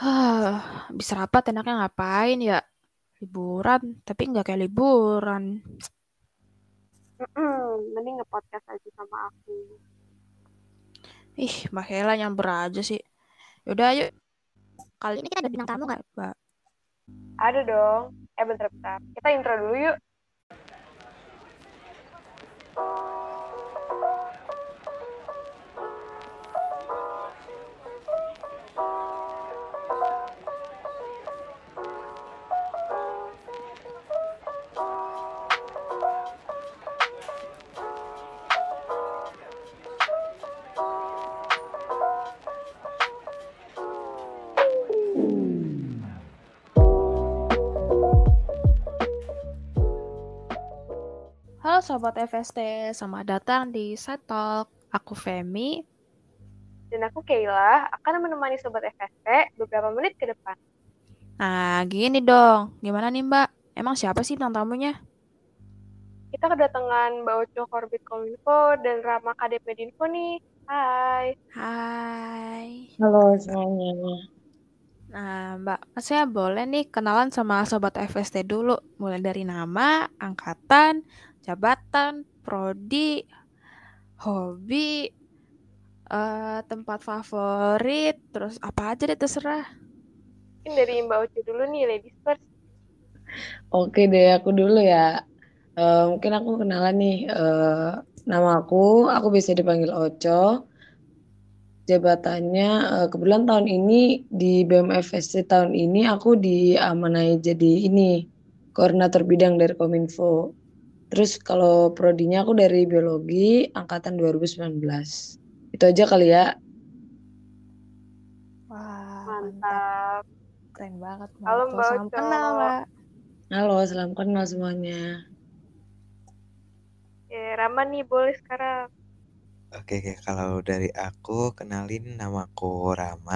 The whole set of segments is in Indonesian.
Hah, habis rapat enaknya ngapain ya? Liburan, tapi nggak kayak liburan. Mm-mm, mending nge-podcast aja sama aku. Ih, Mbak Hela nyamber aja sih. Yaudah ayo. Kali ini kita ada bintang tamu nggak, Mbak? Ada dong. Eh bentar-bentar. Kita intro dulu yuk. Halo Sobat FST, selamat datang di Side Talk. Aku Femi. Dan aku Kayla akan menemani Sobat FST beberapa menit ke depan. Nah, gini dong. Gimana nih Mbak? Emang siapa sih bintang tamunya? Kita kedatangan Mbak Oco Korbit Kominfo dan Rama KDP Dinfo nih. Hai. Hai. Halo semuanya. Nah, Mbak, saya boleh nih kenalan sama Sobat FST dulu. Mulai dari nama, angkatan, jabatan, prodi, hobi, eh, tempat favorit, terus apa aja deh terserah. Mungkin dari Mbak Oco dulu nih, ladies first. Oke deh, aku dulu ya. Eh, mungkin aku kenalan nih. Eh, nama aku, aku bisa dipanggil Oco. Jabatannya, eh, kebetulan tahun ini di BMFSC tahun ini aku diamanai jadi ini koordinator bidang dari Kominfo. Terus kalau prodinya aku dari biologi angkatan 2019. Itu aja kali ya. Wah, Mantap. Keren banget. Halo, Mbak Salam kenal, Mbak. Halo, salam kenal semuanya. Ya, Rama nih boleh sekarang. Oke, oke. kalau dari aku kenalin namaku Rama.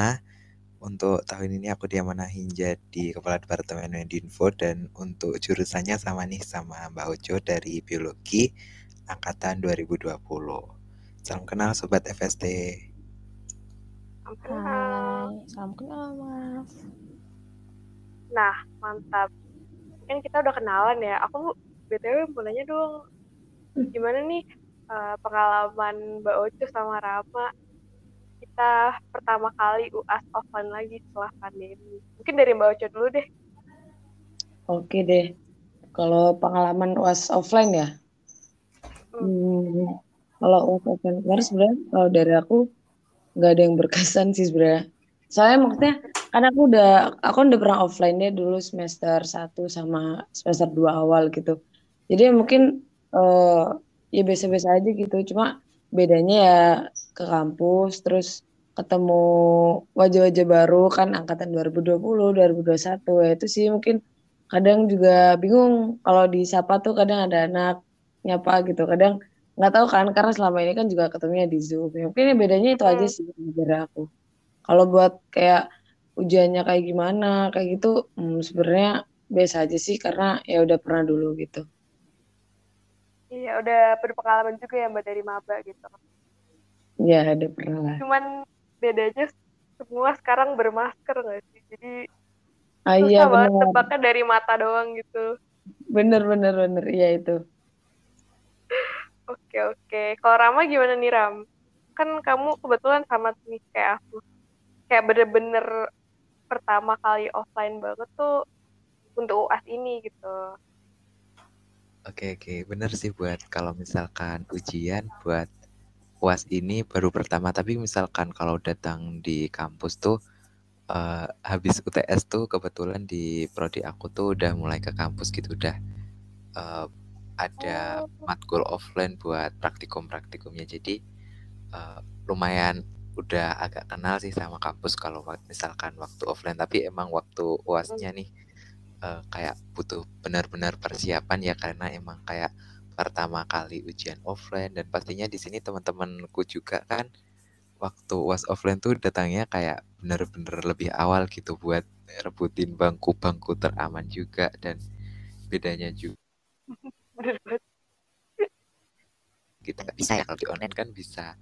Untuk tahun ini aku diamanahin jadi Kepala Departemen Medinfo dan untuk jurusannya sama nih sama Mbak Ojo dari Biologi angkatan 2020. Salam kenal Sobat FST. Salam kenal. Hai, salam kenal, Mas. Nah, mantap. Kan kita udah kenalan ya. Aku BTW mau nanya dong. Gimana nih eh, pengalaman Mbak Oco sama Rama? Kita pertama kali UAS offline lagi setelah pandemi. Mungkin dari Mbak Oco dulu deh. Oke deh. Kalau pengalaman UAS offline ya. Hmm, kalau UAS offline kemarin sebenarnya kalau dari aku nggak ada yang berkesan sih sebenarnya. Soalnya maksudnya kan aku udah aku udah pernah offline deh dulu semester 1 sama semester 2 awal gitu. Jadi mungkin eh, ya biasa-biasa aja gitu. Cuma bedanya ya ke kampus terus ketemu wajah-wajah baru kan angkatan 2020, 2021 ya itu sih mungkin kadang juga bingung kalau disapa tuh kadang ada anak nyapa gitu. Kadang nggak tahu kan karena selama ini kan juga ketemunya di zoom. Ya, mungkin bedanya itu aja Hmm. sih dari aku. Kalau buat kayak ujiannya kayak gimana kayak gitu hmm, sebenarnya biasa aja sih karena ya udah pernah dulu gitu. Iya, udah berpengalaman juga ya Mbak dari maba gitu. ya ada pernah lah. Cuman bedanya semua sekarang bermasker nggak sih? Jadi ah susah iya banget benar tebaknya dari mata doang gitu. bener bener bener iya itu Oke, oke. Kalau Rama gimana nih, Ram? Kan kamu kebetulan sama nih kayak aku. Kayak bener-bener pertama kali offline banget tuh untuk UAS ini gitu. Oke, oke. Bener sih buat kalau misalkan ujian buat UAS ini baru pertama. Tapi misalkan kalau datang di kampus tuh eh, habis UTS tuh kebetulan di prodi aku tuh udah mulai ke kampus gitu. Udah eh, ada matkul offline buat praktikum-praktikumnya. Jadi eh, lumayan udah agak kenal sih sama kampus kalau misalkan waktu offline. Tapi emang waktu uasnya nih eh, kayak butuh benar-benar persiapan ya. Karena emang kayak pertama kali ujian offline dan pastinya di sini teman-temanku juga kan waktu uas offline tuh datangnya kayak bener-bener lebih awal gitu buat rebutin bangku-bangku teraman juga dan bedanya juga gitu nggak bisa ya kalau di online kan bisa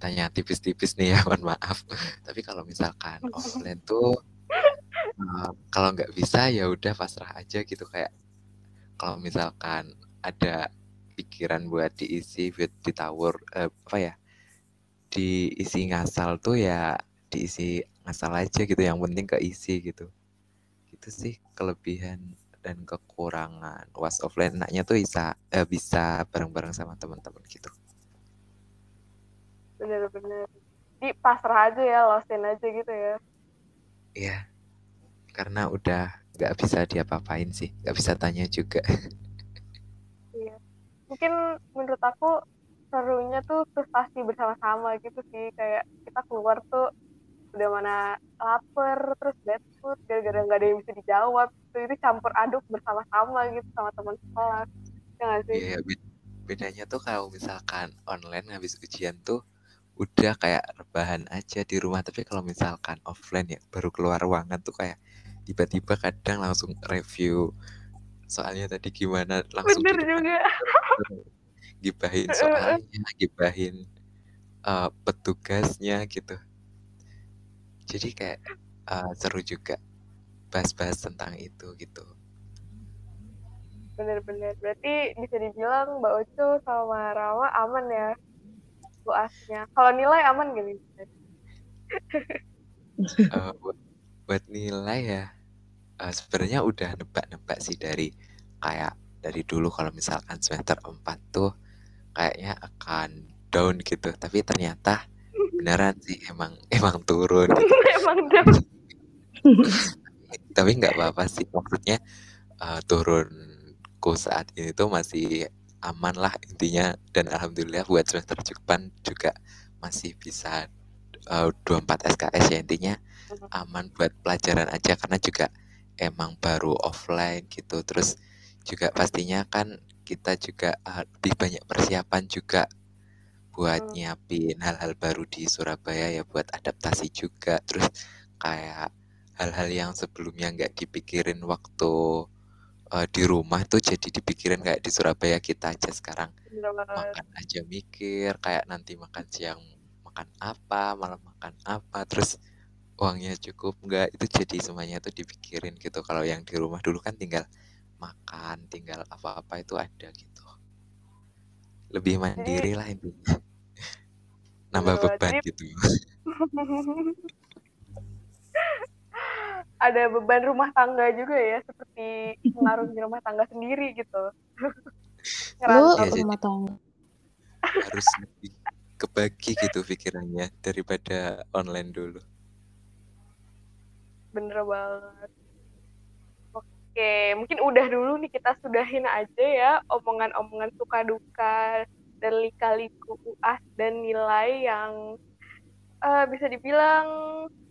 tanya tipis-tipis nih ya mohon maaf. Tapi kalau misalkan offline tuh uh, kalau nggak bisa ya udah pasrah aja gitu kayak kalau misalkan ada pikiran buat diisi buat ditawur uh, apa ya diisi ngasal tuh ya diisi ngasal aja gitu yang penting keisi gitu. Itu sih kelebihan dan kekurangan. Was offline enaknya tuh bisa eh, bisa bareng-bareng sama teman-teman gitu. Bener-bener di pasrah aja ya losin aja gitu ya. Iya. Karena udah nggak bisa diapa-apain sih nggak bisa tanya juga mungkin menurut aku serunya tuh frustasi bersama-sama gitu sih. Kayak kita keluar tuh udah mana lapar terus bad food gara-gara nggak ada yang bisa dijawab itu itu campur aduk bersama-sama gitu sama teman sekolah ya gak sih? Iya bedanya tuh kalau misalkan online habis ujian tuh udah kayak rebahan aja di rumah. Tapi kalau misalkan offline ya baru keluar ruangan tuh kayak tiba-tiba kadang langsung review soalnya tadi gimana langsung bener juga. gibahin soalnya gibahin uh, petugasnya gitu. Jadi kayak uh, seru juga bahas-bahas tentang itu gitu. Bener-bener berarti bisa dibilang Mbak Oco sama Rawa aman ya asnya? Kalau nilai aman gini uh, buat, buat nilai ya uh, sebenarnya udah nebak-nebak sih dari kayak dari dulu kalau misalkan semester 4 tuh kayaknya akan down gitu. Tapi ternyata beneran sih emang emang turun gitu. emang down. Tapi nggak apa-apa sih maksudnya uh, turunku saat ini tuh masih aman lah intinya. Dan alhamdulillah buat semester depan juga masih bisa uh, 24 SKS ya intinya. Aman buat pelajaran aja karena juga emang baru offline gitu. Terus juga pastinya kan kita juga uh, lebih banyak persiapan juga buat hmm. nyiapin hal-hal baru di Surabaya ya buat adaptasi juga. Terus kayak hal-hal yang sebelumnya nggak dipikirin waktu uh, di rumah tuh jadi dipikirin kayak di Surabaya kita aja sekarang. Makan aja mikir kayak nanti makan siang makan apa malam makan apa. Terus uangnya cukup nggak itu jadi semuanya tuh dipikirin gitu. Kalau yang di rumah dulu kan tinggal makan tinggal apa-apa itu ada gitu. Lebih mandiri lah intinya. Nambah beban gitu. Ada beban rumah tangga juga ya seperti mengarungi rumah tangga sendiri gitu. Lu ya, rumah tangga harus lebih kebagi gitu pikirannya daripada online dulu bener banget oke mungkin udah dulu nih kita sudahin aja ya omongan-omongan suka duka dan lika-liku UAS dan nilai yang uh, bisa dibilang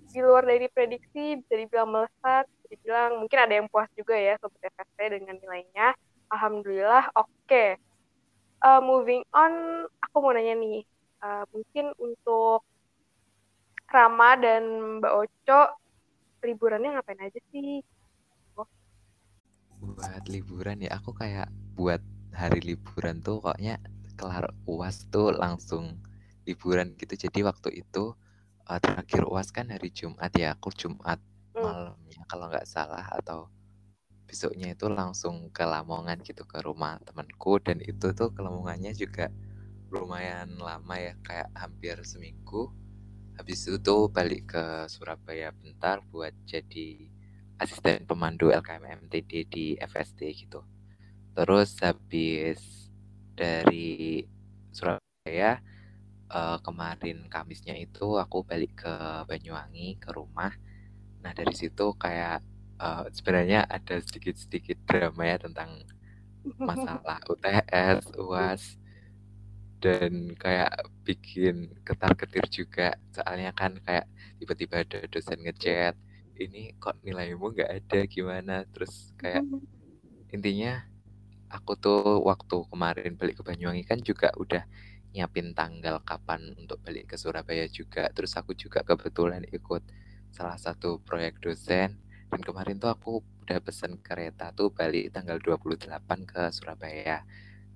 di luar dari prediksi bisa dibilang melesat bisa dibilang mungkin ada yang puas juga ya sobat FSP dengan nilainya alhamdulillah oke okay. uh, moving on aku mau nanya nih uh, mungkin untuk Rama dan Mbak Oco liburannya ngapain aja sih oh. buat liburan ya aku kayak buat hari liburan tuh koknya kelar uas tuh langsung liburan gitu jadi waktu itu uh, terakhir uas kan hari Jumat ya aku Jumat hmm. malamnya kalau nggak salah atau besoknya itu langsung ke Lamongan gitu ke rumah temanku dan itu tuh ke Lamongannya juga lumayan lama ya kayak hampir seminggu habis itu balik ke Surabaya bentar buat jadi asisten pemandu LKM MTD di FSD gitu terus habis dari Surabaya uh, kemarin Kamisnya itu aku balik ke Banyuwangi ke rumah. Nah dari situ kayak uh, sebenarnya ada sedikit-sedikit drama ya tentang masalah UTS, UAS dan kayak bikin ketar-ketir juga. Soalnya kan kayak tiba-tiba ada dosen ngechat ini kok nilaimu nggak ada? Gimana? Terus kayak intinya aku tuh waktu kemarin balik ke Banyuwangi kan juga udah nyiapin tanggal kapan untuk balik ke Surabaya juga. Terus aku juga kebetulan ikut salah satu proyek dosen. Dan kemarin tuh aku udah pesen kereta tuh balik tanggal 28 ke Surabaya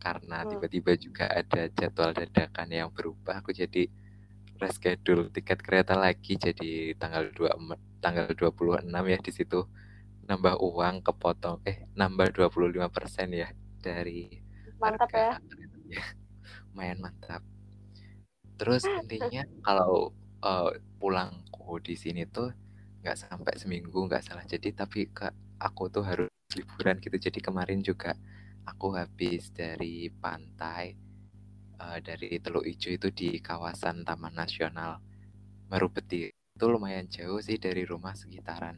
karena tiba-tiba juga ada jadwal dadakan yang berubah aku jadi reschedule tiket kereta lagi jadi tanggal 2 tanggal 26 ya di situ nambah uang kepotong eh nambah 25% ya dari Mantap ya. keretanya. lumayan mantap terus intinya kalau uh, pulangku di sini tuh nggak sampai seminggu nggak salah jadi tapi ke aku tuh harus liburan gitu jadi kemarin juga aku habis dari pantai uh, dari Teluk Ijo itu di kawasan Taman Nasional Marubeti itu lumayan jauh sih dari rumah sekitaran.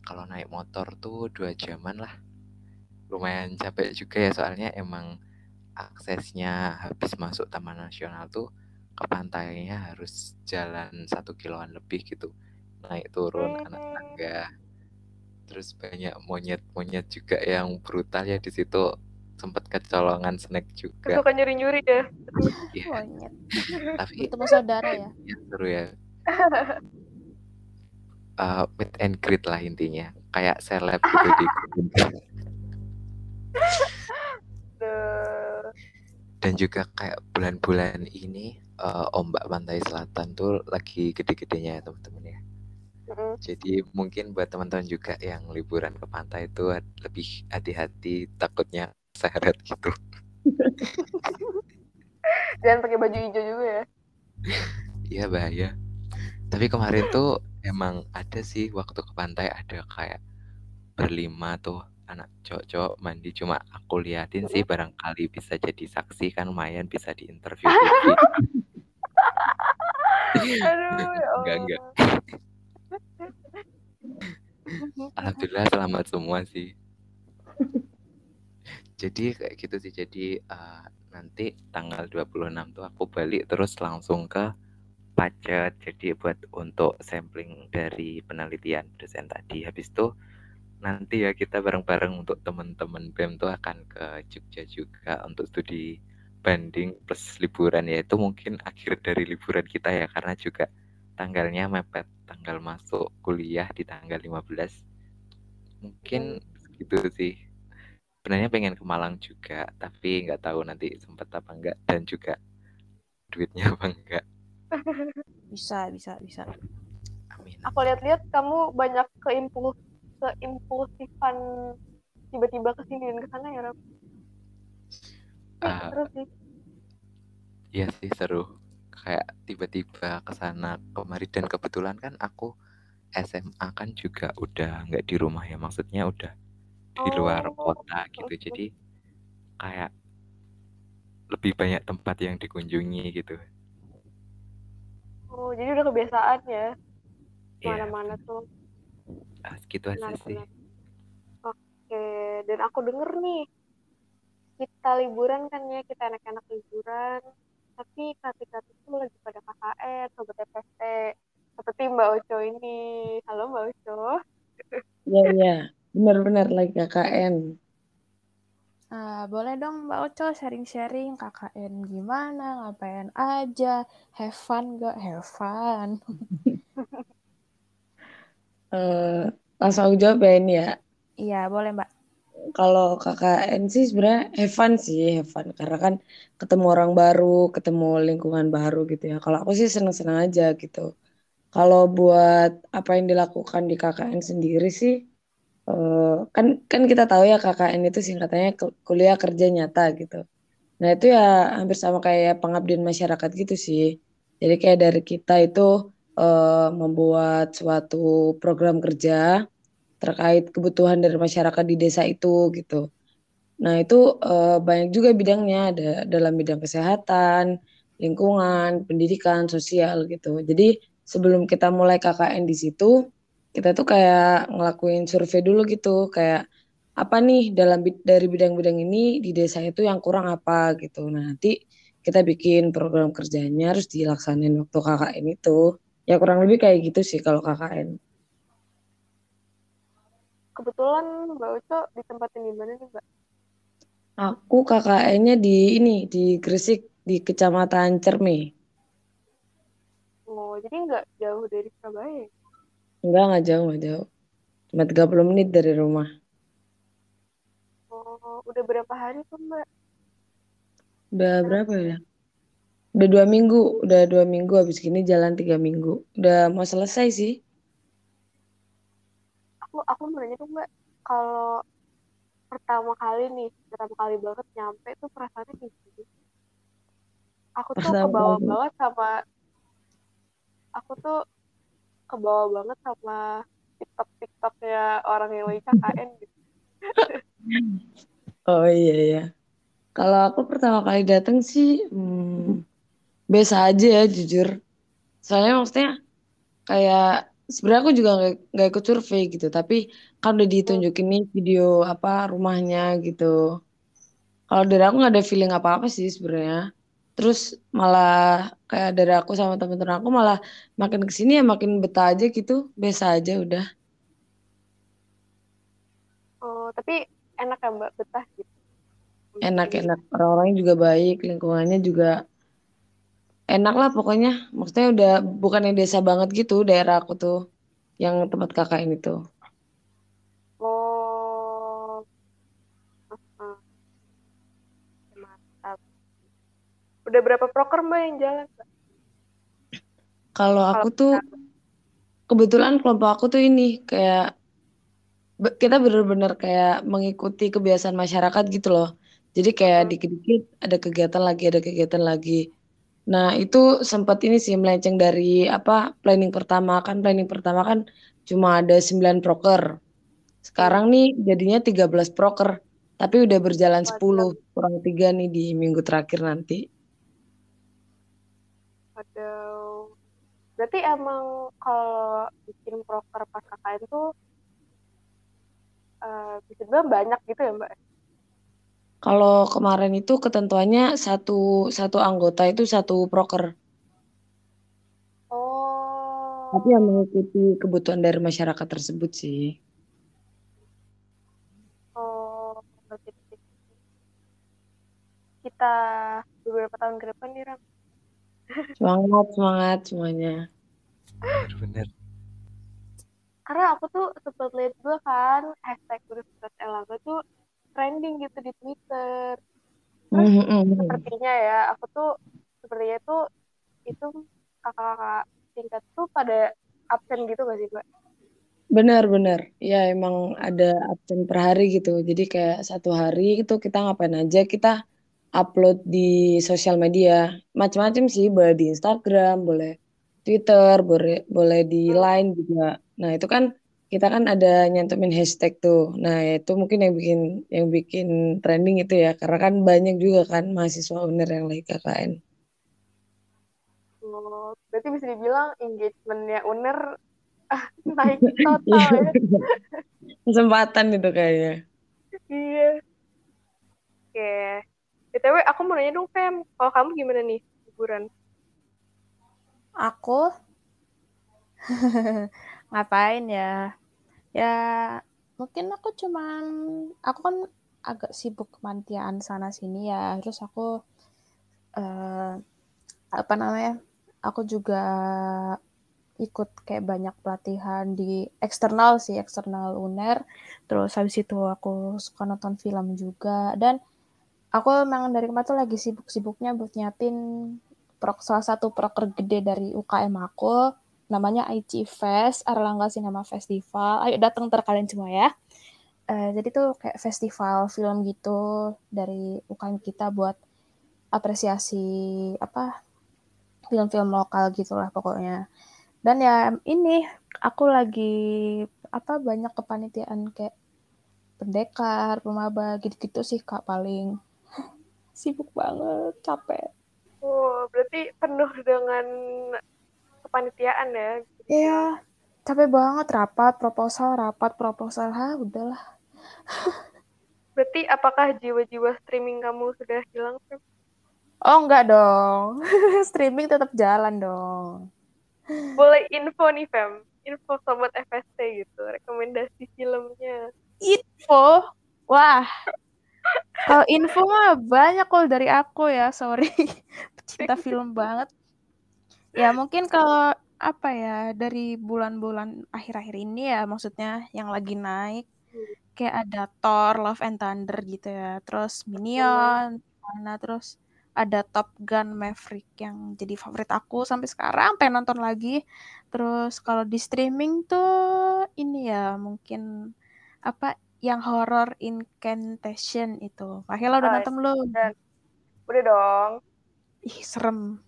Kalau naik motor tuh dua jaman lah. Lumayan capek juga ya soalnya emang aksesnya habis masuk Taman Nasional tuh ke pantainya harus jalan satu kiloan lebih gitu. Naik turun anak tangga terus banyak monyet-monyet juga yang brutal ya di situ sempat kecolongan snack juga. Suka nyuri-nyuri ya. Monyet. Tapi itu saudara ya? ya seru ya. Uh, meet and greet lah intinya. Kayak seleb gitu di dan juga kayak bulan-bulan ini uh, ombak pantai selatan tuh lagi gede-gedenya ya teman-teman ya. Mm. Jadi mungkin buat teman-teman juga yang liburan ke pantai itu lebih hati-hati takutnya seret gitu. Jangan pakai baju hijau juga ya. Iya bahaya. Tapi kemarin tuh emang ada sih waktu ke pantai ada kayak berlima tuh anak cowok-cowok mandi cuma aku liatin sih barangkali bisa jadi saksi kan lumayan bisa diinterview Aduh, ya enggak enggak Alhamdulillah selamat semua sih jadi kayak gitu sih jadi uh, nanti tanggal 26 tuh aku balik terus langsung ke pacet jadi buat untuk sampling dari penelitian dosen tadi. Habis itu nanti ya kita bareng-bareng untuk teman-teman BEM tuh akan ke Jogja juga untuk studi banding plus liburan. Ya itu mungkin akhir dari liburan kita ya karena juga tanggalnya mepet. Tanggal masuk kuliah di tanggal 15 mungkin gitu sih sebenarnya pengen ke Malang juga tapi nggak tahu nanti sempat apa enggak dan juga duitnya apa enggak bisa bisa bisa amin aku lihat-lihat kamu banyak keimpuls seimpulsifan tiba-tiba ke sini dan ke sana ya Rob? Uh, terus sih. Iya sih seru. Kayak tiba-tiba ke sana kemari dan kebetulan kan aku SMA kan juga udah nggak di rumah ya maksudnya udah di luar oh. kota gitu jadi kayak lebih banyak tempat yang dikunjungi gitu. Oh jadi udah kebiasaan ya iya. mana-mana yeah. tuh ah, gitu aja sih oke dan aku denger nih kita liburan kan ya kita anak-anak liburan tapi kata-kata itu lagi pada KKN sobat FST seperti Mbak Oco ini halo Mbak Oco iya iya benar-benar lagi KKN Uh, boleh dong Mbak Oco sharing-sharing KKN gimana, ngapain aja, have fun gak? Have fun. Uh, langsung aku jawab ya ini ya. Iya, boleh Mbak. Kalau KKN sih sebenarnya have fun sih, have fun. Karena kan ketemu orang baru, ketemu lingkungan baru gitu ya. Kalau aku sih seneng-seneng aja gitu. Kalau buat apa yang dilakukan di KKN sendiri sih, uh, kan kan kita tahu ya KKN itu singkatannya kuliah kerja nyata gitu. Nah itu ya hampir sama kayak pengabdian masyarakat gitu sih. Jadi kayak dari kita itu uh, membuat suatu program kerja terkait kebutuhan dari masyarakat di desa itu gitu. Nah itu uh, banyak juga bidangnya ada dalam bidang kesehatan, lingkungan, pendidikan, sosial gitu. Jadi sebelum kita mulai KKN di situ, kita tuh kayak ngelakuin survei dulu gitu, kayak apa nih dalam dari bidang-bidang ini di desa itu yang kurang apa gitu. Nah nanti kita bikin program kerjanya harus dilaksanain waktu KKN itu. Ya kurang lebih kayak gitu sih kalau KKN. Kebetulan Mbak Uco ditempatin di mana nih Mbak? Aku KKN-nya di ini di Gresik di Kecamatan Cerme. Oh, jadi nggak jauh dari Surabaya? Enggak, nggak jauh, nggak jauh. Cuma 30 menit dari rumah. Oh, udah berapa hari tuh Mbak? Udah berapa ya? Udah dua minggu, udah dua minggu habis gini jalan tiga minggu. Udah mau selesai sih. Aku aku mau nanya tuh mbak, kalau pertama kali nih, pertama kali banget nyampe tuh perasaannya kayak gini. Aku tuh kebawa banget sama, aku tuh kebawa banget sama tiktok tiktoknya orang yang lagi KKN gitu. Oh iya iya. Kalau aku pertama kali datang sih hmm, biasa aja ya jujur. Soalnya maksudnya kayak sebenarnya aku juga nggak nggak ikut survei gitu, tapi kan udah ditunjukin nih video apa rumahnya gitu. Kalau dari aku nggak ada feeling apa-apa sih sebenarnya. Terus malah kayak dari aku sama teman-teman aku malah makin ke sini ya makin betah aja gitu, biasa aja udah. Oh, tapi enak ya mbak betah gitu. Enak-enak orang-orangnya juga baik, lingkungannya juga enak lah pokoknya. Maksudnya udah bukan yang desa banget gitu daerah aku tuh, yang tempat kakak ini tuh. Udah berapa proker mbak yang jalan? Kalau aku tuh kebetulan kelompok aku tuh ini kayak kita bener-bener kayak mengikuti kebiasaan masyarakat gitu loh. Jadi kayak Hmm. dikit-dikit ada kegiatan lagi, ada kegiatan lagi. Nah, itu sempat ini sih melenceng dari apa planning pertama kan planning pertama kan cuma ada 9 proker. Sekarang nih jadinya 13 proker, tapi udah berjalan 10, kurang 3 nih di minggu terakhir nanti. Waduh. Berarti emang kalau bikin proker pas KKN tuh eh, bisa dibilang banyak gitu ya mbak? Kalau kemarin itu ketentuannya satu satu anggota itu satu proker, Oh, tapi yang mengikuti kebutuhan dari masyarakat tersebut sih. oh, kita beberapa tahun ke depan nih Ram. Semangat, semangat semuanya. Bener-bener. Karena aku tuh sempet lihat juga kan hashtag Universitas Erlangga tuh trending gitu di Twitter. Terus Mhm, mhm. sepertinya ya, aku tuh sepertinya tuh itu kakak-kakak tingkat tuh pada absen gitu gak sih mbak? Benar, benar. Ya emang ada absen per hari gitu. Jadi kayak satu hari itu kita ngapain aja, kita upload di sosial media. Macam-macam sih, boleh di Instagram, boleh Twitter, boleh boleh di Line juga. Nah, itu kan kita kan ada nyantumin hashtag tuh. Nah, itu mungkin yang bikin yang bikin trending itu ya, karena kan banyak juga kan mahasiswa UNER yang lagi KKN. Oh, berarti bisa dibilang engagementnya UNER ah, naik total ya. kesempatan itu kayaknya. Iya. Oke. BTW aku mau nanya dong Fem, kalau kamu gimana nih liburan? Aku ngapain ya? Ya mungkin aku cuman aku kan agak sibuk kemantiaan sana sini ya. Terus aku eh, apa namanya? Aku juga ikut kayak banyak pelatihan di eksternal sih, eksternal UNER. Terus habis itu aku suka nonton film juga dan aku memang dari kemarin tuh lagi sibuk-sibuknya buat nyiapin prok, salah satu proker gede dari UKM aku. Namanya IG Fest Erlangga Cinema Festival. Ayo datang ntar kalian semua ya. Eh, jadi tuh kayak festival film gitu dari UKM kita buat apresiasi apa film-film lokal gitulah pokoknya. Dan ya ini aku lagi apa banyak kepanitiaan kayak pendekar, pemaba gitu-gitu sih kak paling sibuk banget, capek. Oh, berarti penuh dengan kepanitiaan ya. Iya, capek banget rapat proposal, rapat proposal, ha udahlah. Berarti apakah jiwa-jiwa streaming kamu sudah hilang? Fem? Oh enggak dong, streaming tetap jalan dong. Boleh info nih Fem, info sobat FST gitu, rekomendasi filmnya. Info, wah, kalau info mah banyak kok dari aku ya, sorry, cinta film banget. Ya mungkin kalau apa ya dari bulan-bulan akhir-akhir ini ya maksudnya yang lagi naik kayak ada Thor, Love and Thunder gitu ya, terus Minion, mana terus ada Top Gun Maverick yang jadi favorit aku sampai sekarang pengen nonton lagi. Terus kalau di streaming tuh ini ya mungkin apa yang horror incantation itu. Mahela udah Oh, nonton belum? dan udah dong. Ih serem.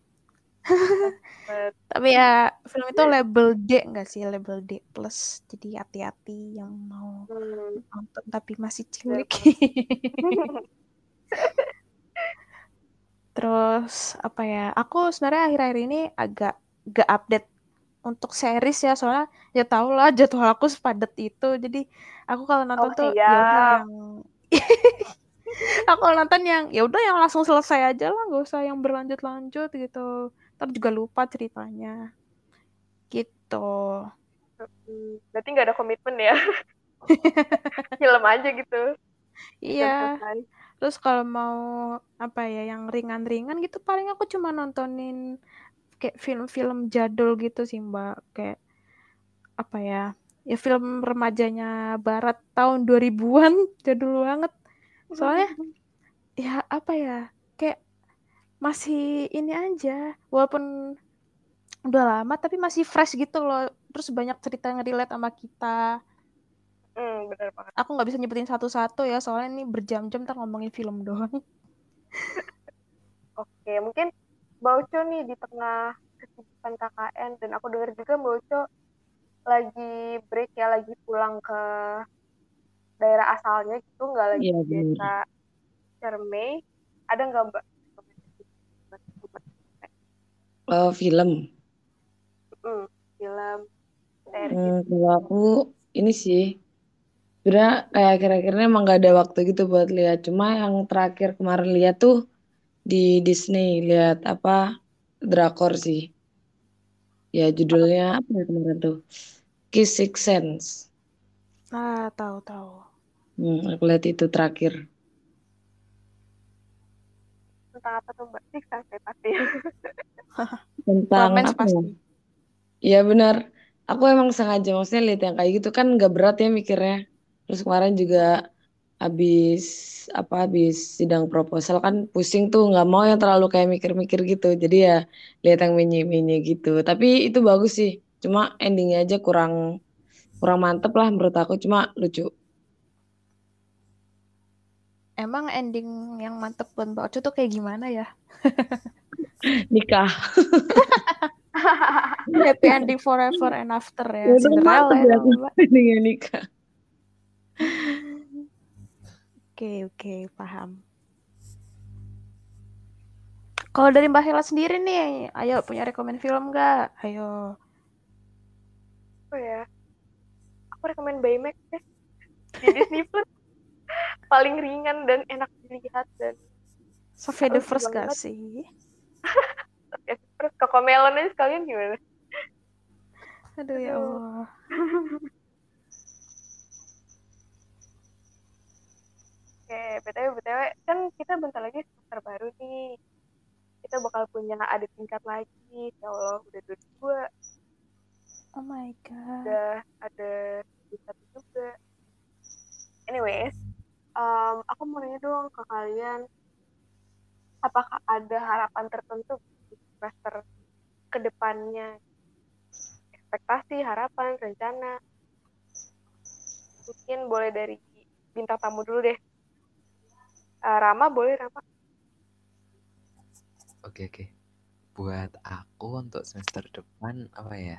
Tapi ya film itu label D enggak sih? Label D plus. Jadi hati-hati yang mau hmm. nonton tapi masih cilik Terus apa ya? Aku sebenarnya akhir-akhir ini agak gak update untuk series ya soalnya ya tau lah jadwal aku sepadet itu. Jadi aku kalau nonton Oh, tuh ya udah siap. yang aku nonton yang ya udah yang langsung selesai aja lah nggak usah yang berlanjut-lanjut gitu. Ntar juga lupa ceritanya. Gitu. Hmm, berarti nggak ada komitmen ya? Film aja gitu. Iya. Terus kalau mau apa ya yang ringan-ringan gitu paling aku cuma nontonin kayak film-film jadul gitu sih Mbak. Kayak apa ya? Ya film remajanya barat tahun 2000-an, jadul banget. Soalnya ya apa ya? Kayak masih ini aja walaupun udah lama tapi masih fresh gitu loh. Terus banyak cerita yang relate sama kita. hmm, bener banget Aku nggak bisa nyebutin satu-satu ya soalnya ini berjam-jam ntar ngomongin film doang. oke mungkin Mbak Uco nih di tengah kesibukan KKN dan aku dengar juga Mbak Uco lagi break ya lagi pulang ke daerah asalnya gitu nggak lagi Iya, di desa Cermai ada nggak Mbak Eh, film. Hmm, film Hmm, kalau aku ini sih sebenarnya kayak kira-kira emang gak ada waktu gitu buat lihat. Cuma yang terakhir kemarin lihat tuh di Disney lihat apa drakor sih. Ya judulnya apa ya kemarin tuh? Kiss Six Sense. Ah, tahu-tahu. Hmm, aku lihat itu terakhir. tentang apa tuh Mbak sih saya pasti Tentang Romance apa ya? Iya benar. Aku emang sengaja maksudnya lihat yang kayak gitu kan nggak berat ya mikirnya. Terus kemarin juga habis apa habis sidang proposal kan pusing tuh nggak mau yang terlalu kayak mikir-mikir gitu. Jadi ya lihat yang menye-menye gitu. Tapi itu bagus sih. Cuma endingnya aja kurang kurang mantep lah menurut aku. Cuma lucu. Emang ending yang mantep buat Mbak Ocho tuh kayak gimana ya? Nikah. Happy ending forever and after ya. Ya, Cinderella ya ya Mbak. endingnya nikah. Oke, oke, paham. Kalau dari Mbak Hela sendiri nih, ayo punya rekomend film nggak? Ayo. oh ya aku rekomend Baymax deh di Disney Plus paling ringan dan enak dilihat dan Sofia the First gak sih? ya, terus Koko Melon aja sekalian gimana Aduh ya. Allah. Oke, BTW, BTW, kan kita bentar lagi semester baru nih. Kita bakal punya adik tingkat lagi. Ya Allah, udah dua, Oh my god. udah ada satu juga. Anyways, um, aku mau nanya dong ke kalian, apakah ada harapan tertentu di semester ke depannya? Ekspektasi, harapan, rencana? Mungkin boleh dari bintang tamu dulu deh. Eh, Rama, boleh Rama? Oke oke. Buat aku untuk semester depan apa ya?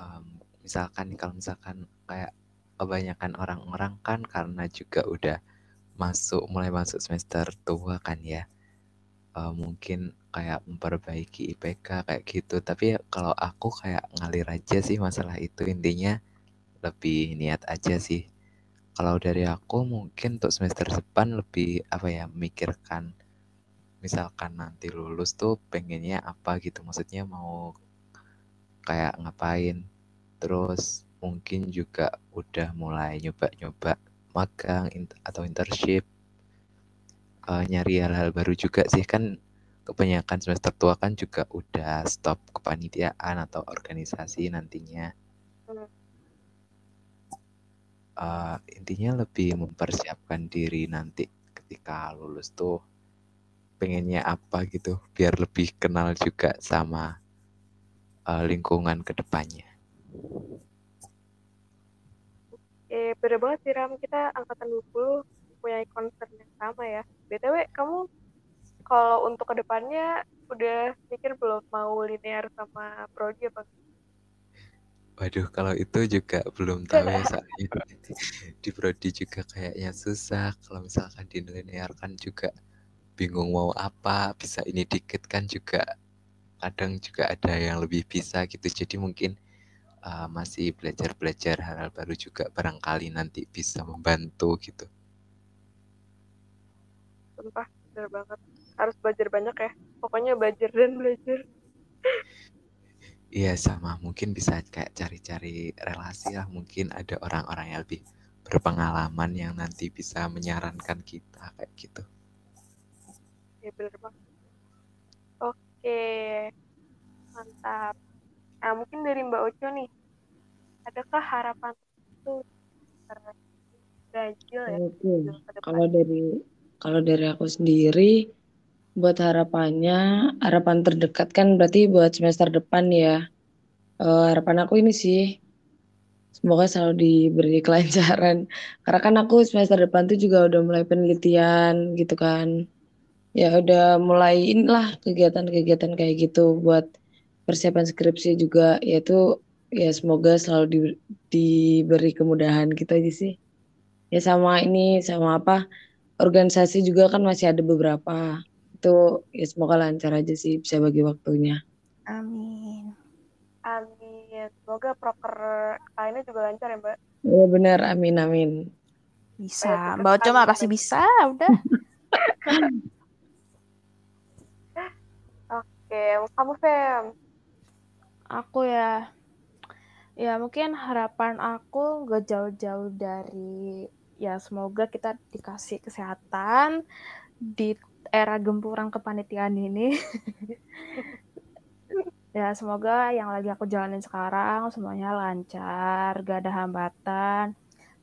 Em, misalkan kalau misalkan kayak kebanyakan orang-orang kan karena juga udah masuk mulai masuk semester tua kan ya. Eh, mungkin kayak memperbaiki IPK kayak gitu. Tapi ya kalau aku kayak ngalir aja sih masalah itu intinya lebih niat aja sih. Kalau dari aku mungkin untuk semester depan lebih apa ya memikirkan misalkan nanti lulus tuh pengennya apa gitu. Maksudnya mau kayak ngapain. Terus mungkin juga udah mulai nyoba-nyoba magang atau internship. Eh, nyari hal-hal baru juga sih. Kan kebanyakan semester tua kan juga udah stop kepanitiaan atau organisasi nantinya. Eh, intinya lebih mempersiapkan diri nanti ketika lulus tuh pengennya apa gitu biar lebih kenal juga sama uh, lingkungan ke depannya. Eh, beda banget sih Ram, kita angkatan 20 punya concern yang sama ya. BTW, kamu kalau untuk ke depannya udah mikir belum mau linear sama prodi apa? Waduh, kalau itu juga belum tahu ya soalnya di, di prodi juga kayaknya susah. Kalau misalkan di linear kan juga bingung mau apa, bisa ini dikit kan juga kadang juga ada yang lebih bisa gitu. Jadi mungkin uh, masih belajar-belajar hal-hal baru juga barangkali nanti bisa membantu gitu. Sumpah, bener banget. Harus belajar banyak ya. Pokoknya belajar dan belajar. Iya sama, mungkin bisa kayak cari-cari relasi lah. Mungkin ada orang-orang yang lebih berpengalaman yang nanti bisa menyarankan kita kayak gitu. Ya bener banget. Oke, mantap. Nah mungkin dari Mbak Ocho nih, adakah harapan itu terganjil ya? Oke, kalau dari kalau dari aku sendiri, buat harapannya, harapan terdekat kan berarti buat semester depan ya. Uh, harapan aku ini sih, semoga selalu diberi kelancaran. Karena kan aku semester depan tuh juga udah mulai penelitian gitu kan. Ya udah mulai inilah kegiatan-kegiatan kayak gitu buat persiapan skripsi juga. Yaitu ya semoga selalu di, diberi kemudahan gitu aja sih. Ya sama ini, sama apa, organisasi juga kan masih ada beberapa itu ya semoga lancar aja sih bisa bagi waktunya. Amin. Amin. Semoga proker kali ini juga lancar ya Mbak. Iya benar, amin amin. Bisa, Mbak Oco mah pasti bisa, udah. Oke, kamu Fem? Aku ya, ya mungkin harapan aku gak jauh-jauh dari ya semoga kita dikasih kesehatan di era gempuran kepanitiaan ini. ya semoga yang lagi aku jalanin sekarang semuanya lancar, gak ada hambatan.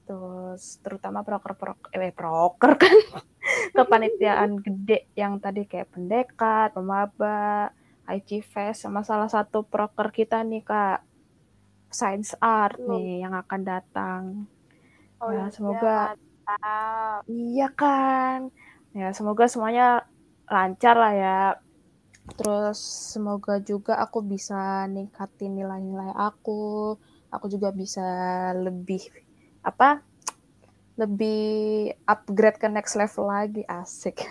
Terus terutama proker-proker eh proker kan kepanitiaan gede yang tadi kayak pendekat, pemaba, IG Fest sama salah satu proker kita nih Kak Science Art nih yang akan datang. Oh, ya, iya, semoga mantap. iya kan ya semoga semuanya lancar lah ya. Terus semoga juga aku bisa ningkatin nilai-nilai aku. Aku juga bisa lebih apa lebih upgrade ke next level lagi. Asik.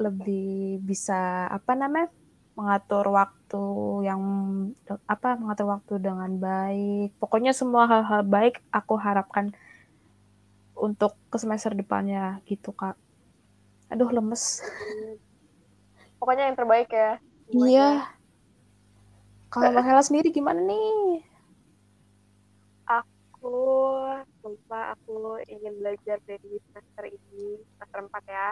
Lebih bisa apa namanya mengatur waktu yang apa mengatur waktu dengan baik. Pokoknya semua hal-hal baik aku harapkan untuk ke semester depannya gitu kak aduh lemes. Pokoknya yang terbaik ya iya. Kalau mbak Hela sendiri gimana nih? Aku lupa aku ingin belajar dari semester ini semester 4 ya.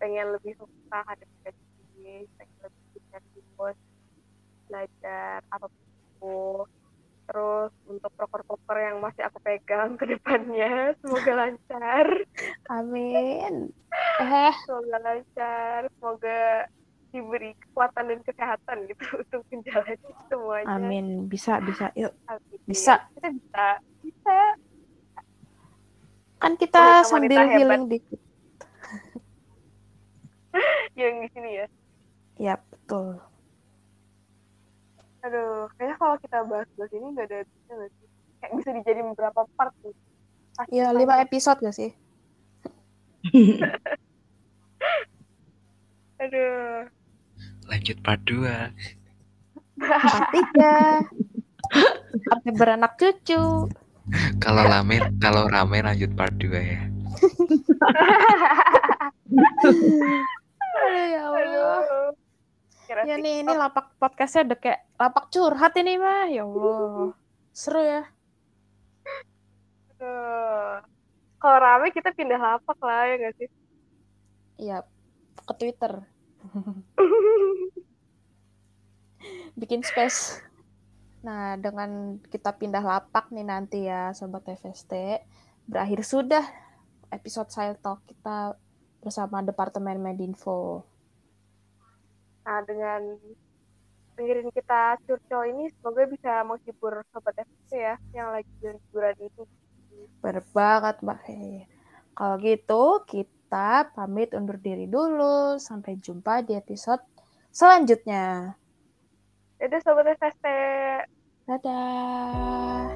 Pengen lebih fokus ada pengen lebih bisa fokus belajar apa pun. Terus untuk proker-proker yang masih aku pegang ke depannya semoga lancar. Amin eh. Semoga lancar semoga diberi kekuatan dan kesehatan gitu untuk menjalani semuanya. Amin. Bisa bisa. Yuk. Amin. bisa. Kita bisa bisa. Kan kita wanita, sambil healing dikit. Yang di sini ya? Ya betul. Aduh kayaknya kalau kita bahas-bahas ini nggak ada nggak sih? Kayak bisa dijadiin beberapa part tuh ya lima episode gak sih aduh. Lanjut part 2 part 3 sampai beranak cucu. Kalau rame kalau rame lanjut part 2 ya. Aduh ya Allah. Ya nih ini lapak podcastnya udah kayak lapak curhat ini mah. Ya Allah. Seru ya. Kalau rame kita pindah lapak lah ya gak sih iya ke Twitter bikin space nah dengan kita pindah lapak nih nanti ya sobat FST berakhir sudah episode saya talk kita bersama Departemen Medinfo Nah, dengan dengerin kita curcol ini semoga bisa menghibur sobat FST ya yang lagi liburan ini. Bener banget Mbak. Kalau gitu kita kita pamit undur diri dulu. Sampai jumpa di episode selanjutnya. Dadah Sobat FST. Dadah.